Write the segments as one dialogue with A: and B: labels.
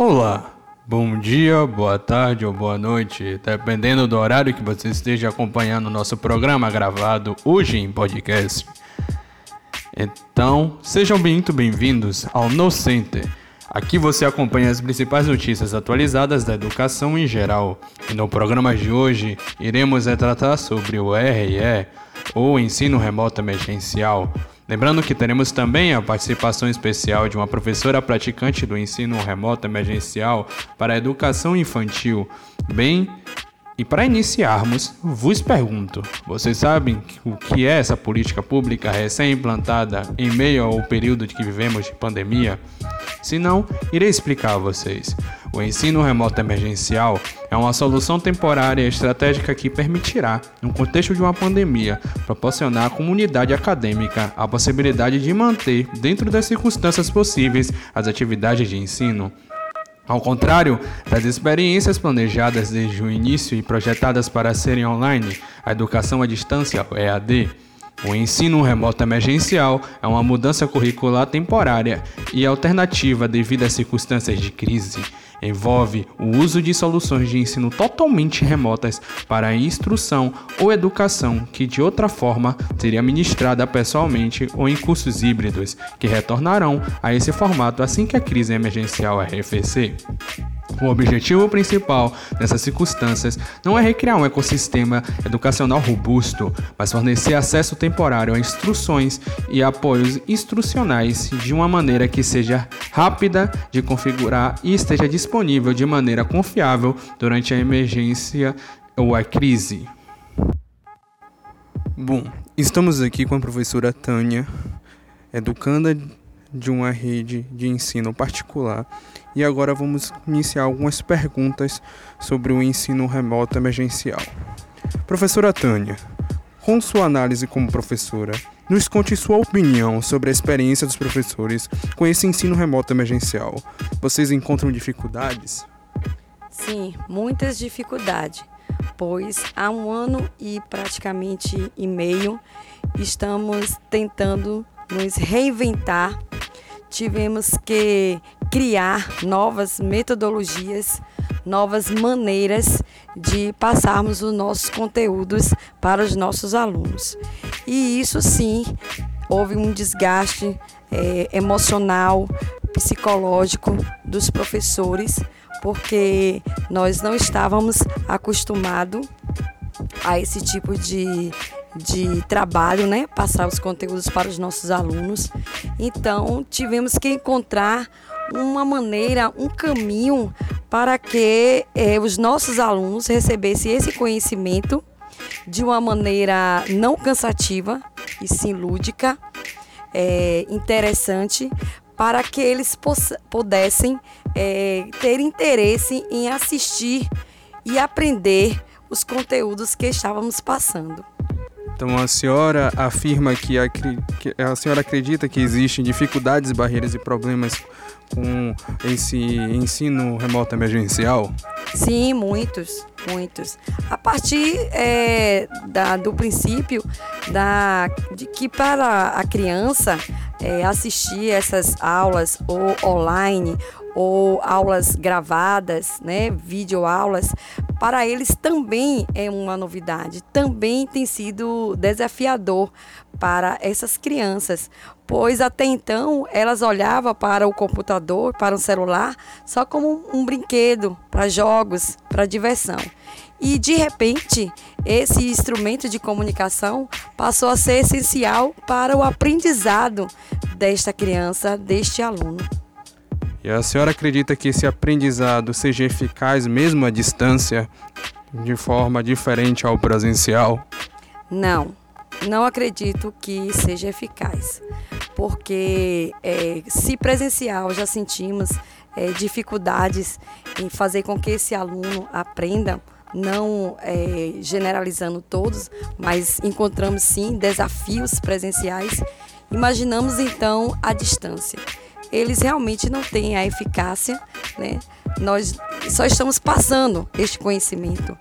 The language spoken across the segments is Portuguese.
A: Olá, bom dia, boa tarde ou boa noite, dependendo do horário que você esteja acompanhando o nosso programa gravado hoje em podcast. Então, sejam muito bem-vindos ao No Center. Aqui você acompanha as principais notícias atualizadas da educação em geral. E no programa de hoje, iremos tratar sobre o RE, ou Ensino Remoto Emergencial. Lembrando que teremos também a participação especial de uma professora praticante do ensino remoto emergencial para a educação infantil, bem e para iniciarmos, vos pergunto: vocês sabem o que é essa política pública recém-implantada em meio ao período que vivemos de pandemia? Se não, irei explicar a vocês. O ensino remoto emergencial é uma solução temporária e estratégica que permitirá, no contexto de uma pandemia, proporcionar à comunidade acadêmica a possibilidade de manter, dentro das circunstâncias possíveis, as atividades de ensino. Ao contrário das experiências planejadas desde o início e projetadas para serem online, a educação à distância, EAD, o ensino remoto emergencial é uma mudança curricular temporária e alternativa devido às circunstâncias de crise envolve o uso de soluções de ensino totalmente remotas para a instrução ou educação que de outra forma seria ministrada pessoalmente ou em cursos híbridos que retornarão a esse formato assim que a crise emergencial arrefecer. O objetivo principal nessas circunstâncias não é recriar um ecossistema educacional robusto, mas fornecer acesso temporário a instruções e apoios instrucionais de uma maneira que seja rápida de configurar e esteja disponível de maneira confiável durante a emergência ou a crise. Bom, estamos aqui com a professora Tânia, educanda de uma rede de ensino particular. E agora vamos iniciar algumas perguntas sobre o ensino remoto emergencial. Professora Tânia, com sua análise como professora, nos conte sua opinião sobre a experiência dos professores com esse ensino remoto emergencial. Vocês encontram dificuldades?
B: Sim, muitas dificuldades, pois há um ano e praticamente e meio estamos tentando nos reinventar tivemos que criar novas metodologias, novas maneiras de passarmos os nossos conteúdos para os nossos alunos. E isso sim, houve um desgaste é, emocional, psicológico dos professores, porque nós não estávamos acostumados a esse tipo de de trabalho, né? Passar os conteúdos para os nossos alunos. Então, tivemos que encontrar uma maneira, um caminho para que eh, os nossos alunos recebessem esse conhecimento de uma maneira não cansativa e sim lúdica, é, interessante, para que eles pudessem é, ter interesse em assistir e aprender os conteúdos que estávamos passando.
A: Então a senhora afirma que a, que a senhora acredita que existem dificuldades, barreiras e problemas com esse ensino remoto emergencial?
B: Sim, muitos, muitos. A partir é, da, do princípio da, de que para a criança é, assistir essas aulas ou online ou aulas gravadas, né, videoaulas, para eles também é uma novidade, também tem sido desafiador para essas crianças, pois até então elas olhavam para o computador, para o celular, só como um brinquedo para jogos, para diversão. E de repente, esse instrumento de comunicação passou a ser essencial para o aprendizado desta criança, deste aluno.
A: E a senhora acredita que esse aprendizado seja eficaz mesmo à distância, de forma diferente ao presencial?
B: Não, não acredito que seja eficaz, porque é, se presencial já sentimos é, dificuldades em fazer com que esse aluno aprenda, não é, generalizando todos, mas encontramos sim desafios presenciais. Imaginamos então a distância eles realmente não têm a eficácia, né? Nós só estamos passando este conhecimento,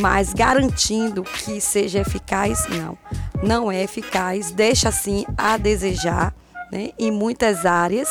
B: mas garantindo que seja eficaz, não. Não é eficaz, deixa assim a desejar, né? Em muitas áreas,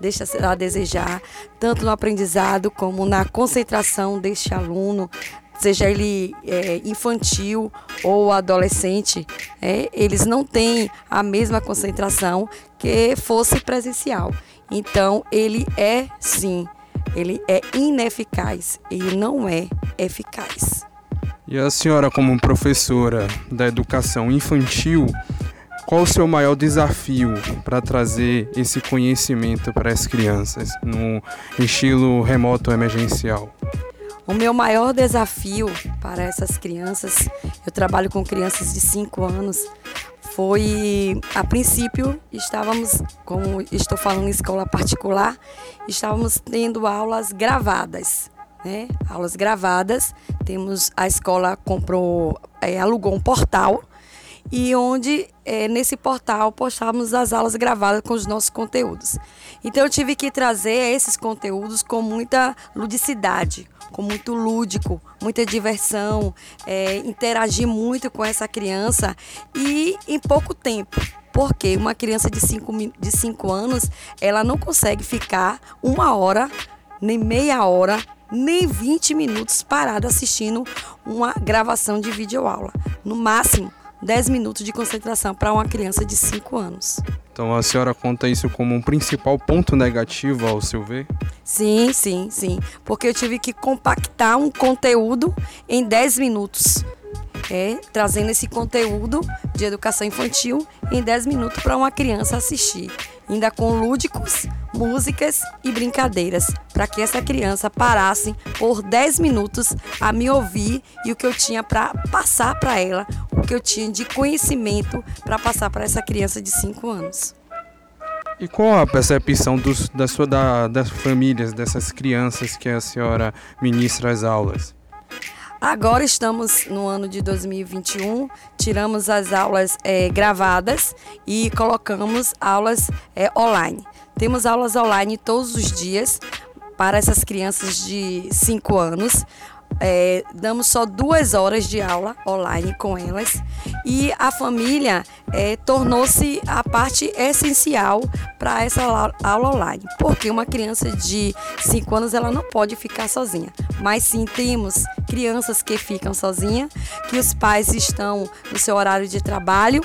B: deixa a desejar, tanto no aprendizado como na concentração deste aluno, seja ele é, infantil ou adolescente, é, eles não têm a mesma concentração que fosse presencial. Então, ele é sim, ele é ineficaz, ele não é eficaz.
A: E a senhora, como professora da educação infantil, qual o seu maior desafio para trazer esse conhecimento para as crianças no estilo remoto emergencial?
B: O meu maior desafio para essas crianças, eu trabalho com crianças de 5 anos, foi, a princípio, estávamos, como estou falando em escola particular, estávamos tendo aulas gravadas. Né? Aulas gravadas. Temos a escola comprou, é, alugou um portal e onde é, nesse portal postávamos as aulas gravadas com os nossos conteúdos. Então eu tive que trazer esses conteúdos com muita ludicidade, com muito lúdico, muita diversão, é, interagir muito com essa criança e em pouco tempo. Porque uma criança de 5 de cinco anos, ela não consegue ficar uma hora, nem meia hora, nem 20 minutos parada assistindo uma gravação de videoaula. No máximo, 10 minutos de concentração para uma criança de 5 anos.
A: Então a senhora conta isso como um principal ponto negativo ao seu ver?
B: Sim, sim, sim. Porque eu tive que compactar um conteúdo em 10 minutos. É, trazendo esse conteúdo de educação infantil em 10 minutos para uma criança assistir ainda com lúdicos, músicas e brincadeiras, para que essa criança parasse por 10 minutos a me ouvir e o que eu tinha para passar para ela, o que eu tinha de conhecimento para passar para essa criança de 5 anos.
A: E qual a percepção dos, da sua, da, das famílias, dessas crianças que a senhora ministra as aulas?
B: Agora estamos no ano de 2021, tiramos as aulas é, gravadas e colocamos aulas é, online. Temos aulas online todos os dias para essas crianças de 5 anos. É, damos só duas horas de aula online com elas. E a família é, tornou-se a parte essencial para essa aula online, porque uma criança de 5 anos ela não pode ficar sozinha, mas sim temos crianças que ficam sozinhas, que os pais estão no seu horário de trabalho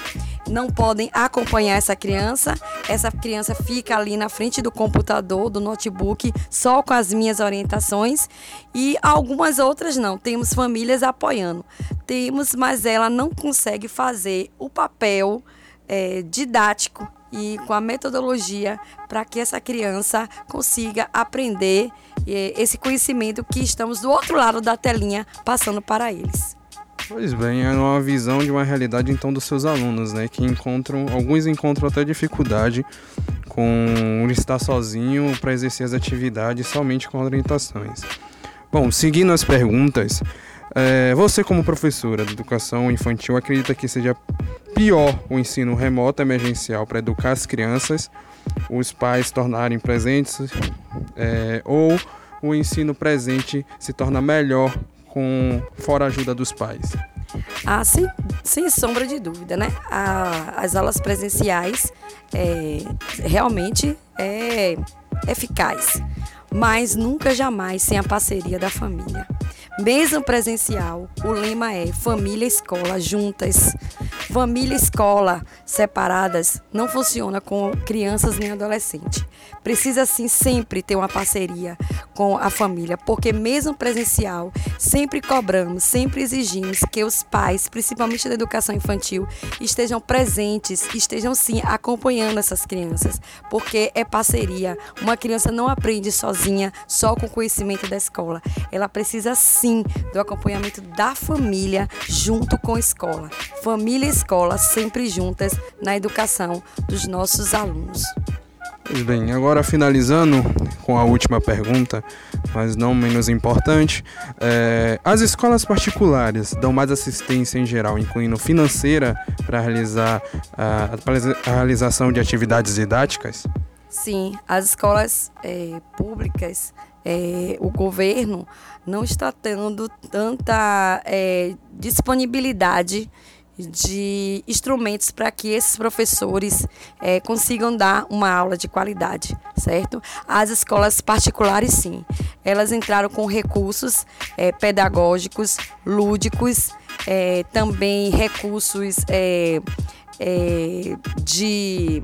B: não podem acompanhar essa criança. Essa criança fica ali na frente do computador, do notebook, só com as minhas orientações e algumas outras não. Temos famílias apoiando. Temos, mas ela não consegue fazer o papel é, didático e com a metodologia para que essa criança consiga aprender é, esse conhecimento que estamos do outro lado da telinha passando para eles.
A: Pois bem, é uma visão de uma realidade então dos seus alunos, né? Que encontram, alguns encontram até dificuldade com estar sozinho para exercer as atividades somente com orientações. Bom, seguindo as perguntas, é, você como professora de educação infantil acredita que seja pior o ensino remoto emergencial para educar as crianças, os pais tornarem presentes, é, ou o ensino presente se torna melhor com fora a ajuda dos pais?
B: Ah, sem, sem sombra de dúvida, né? A, as aulas presenciais é, realmente é eficaz, mas nunca jamais sem a parceria da família. Mesmo presencial, o lema é família escola juntas. Família escola separadas não funciona com crianças nem adolescentes. Precisa sim sempre ter uma parceria com a família, porque mesmo presencial, sempre cobramos, sempre exigimos que os pais, principalmente da educação infantil, estejam presentes, estejam sim acompanhando essas crianças, porque é parceria. Uma criança não aprende sozinha, só com conhecimento da escola. Ela precisa sim do acompanhamento da família junto com a escola. Família e escola sempre juntas na educação dos nossos alunos.
A: Pois bem, agora finalizando com a última pergunta, mas não menos importante, é, as escolas particulares dão mais assistência em geral, incluindo financeira, para realizar a, a, realização de atividades didáticas?
B: Sim, as escolas é, públicas, é, o governo não está tendo tanta disponibilidade de instrumentos para que esses professores é, consigam dar uma aula de qualidade, certo? As escolas particulares, sim, elas entraram com recursos é, pedagógicos, lúdicos, é, também recursos é, é, de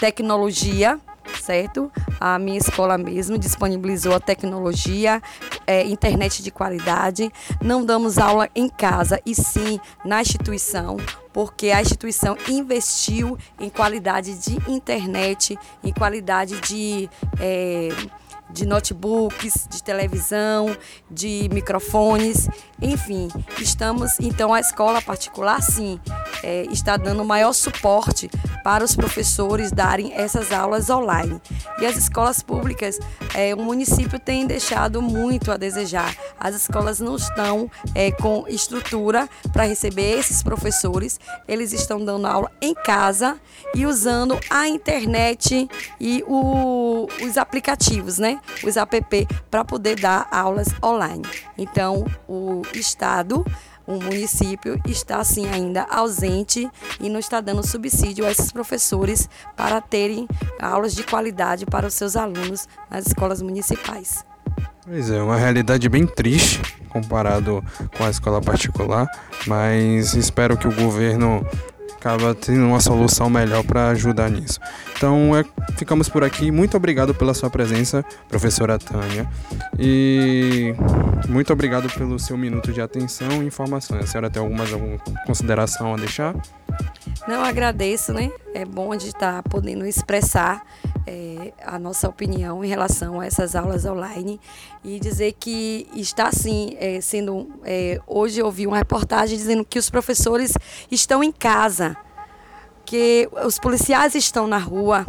B: tecnologia certo? A minha escola mesmo disponibilizou a tecnologia, é, internet de qualidade. Não damos aula em casa e sim na instituição, porque a instituição investiu em qualidade de internet, em qualidade de. É, de notebooks, de televisão, de microfones, enfim, estamos então a escola particular sim é, está dando maior suporte para os professores darem essas aulas online. E as escolas públicas, é, o município tem deixado muito a desejar. As escolas não estão é, com estrutura para receber esses professores. Eles estão dando aula em casa e usando a internet e o, os aplicativos, né? Os app para poder dar aulas online. Então, o Estado o município está assim ainda ausente e não está dando subsídio a esses professores para terem aulas de qualidade para os seus alunos nas escolas municipais.
A: Pois é, uma realidade bem triste comparado com a escola particular, mas espero que o governo acaba tendo uma solução melhor para ajudar nisso. Então, é, ficamos por aqui. Muito obrigado pela sua presença, professora Tânia. E muito obrigado pelo seu minuto de atenção e informações. A senhora tem algumas alguma consideração a deixar?
B: Não, agradeço, né? É bom de estar podendo expressar é, a nossa opinião em relação a essas aulas online e dizer que está sim é, sendo. É, hoje eu vi uma reportagem dizendo que os professores estão em casa, que os policiais estão na rua,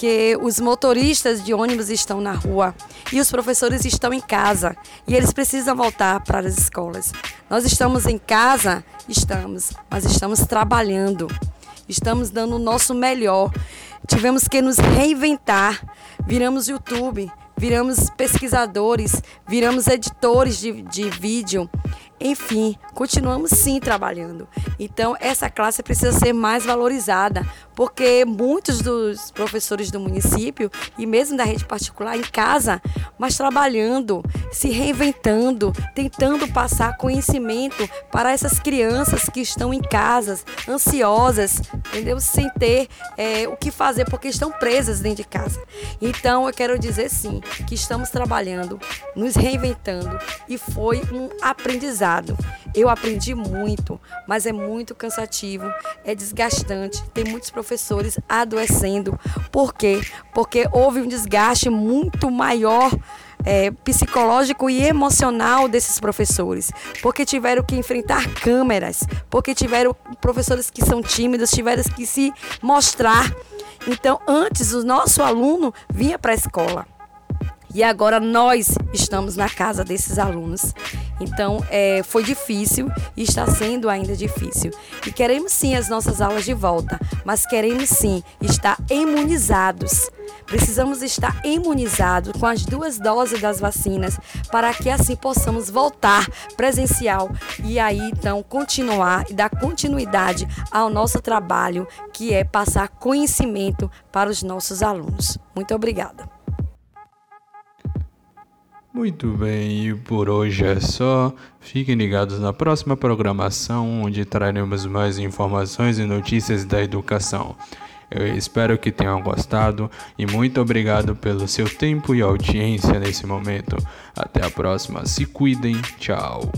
B: que os motoristas de ônibus estão na rua e os professores estão em casa e eles precisam voltar para as escolas. Nós estamos em casa, estamos, mas estamos trabalhando, estamos dando o nosso melhor. Tivemos que nos reinventar. Viramos YouTube, viramos pesquisadores, viramos editores de, de vídeo. Enfim, continuamos sim trabalhando. Então, essa classe precisa ser mais valorizada, porque muitos dos professores do município e mesmo da rede particular em casa, mas trabalhando, se reinventando, tentando passar conhecimento para essas crianças que estão em casas, ansiosas, entendeu? Sem ter é, o que fazer, porque estão presas dentro de casa. Então, eu quero dizer sim, que estamos trabalhando, nos reinventando e foi um aprendizado. Eu aprendi muito, mas é muito cansativo, é desgastante. Tem muitos professores adoecendo. Por quê? Porque houve um desgaste muito maior. É, psicológico e emocional desses professores, porque tiveram que enfrentar câmeras, porque tiveram professores que são tímidos, tiveram que se mostrar. Então, antes o nosso aluno vinha para a escola. E agora nós estamos na casa desses alunos. Então, é, foi difícil e está sendo ainda difícil. E queremos sim as nossas aulas de volta, mas queremos sim estar imunizados. Precisamos estar imunizados com as duas doses das vacinas para que assim possamos voltar presencial e aí então continuar e dar continuidade ao nosso trabalho, que é passar conhecimento para os nossos alunos. Muito obrigada.
A: Muito bem, e por hoje é só. Fiquem ligados na próxima programação, onde traremos mais informações e notícias da educação. Eu espero que tenham gostado e muito obrigado pelo seu tempo e audiência nesse momento. Até a próxima, se cuidem, tchau.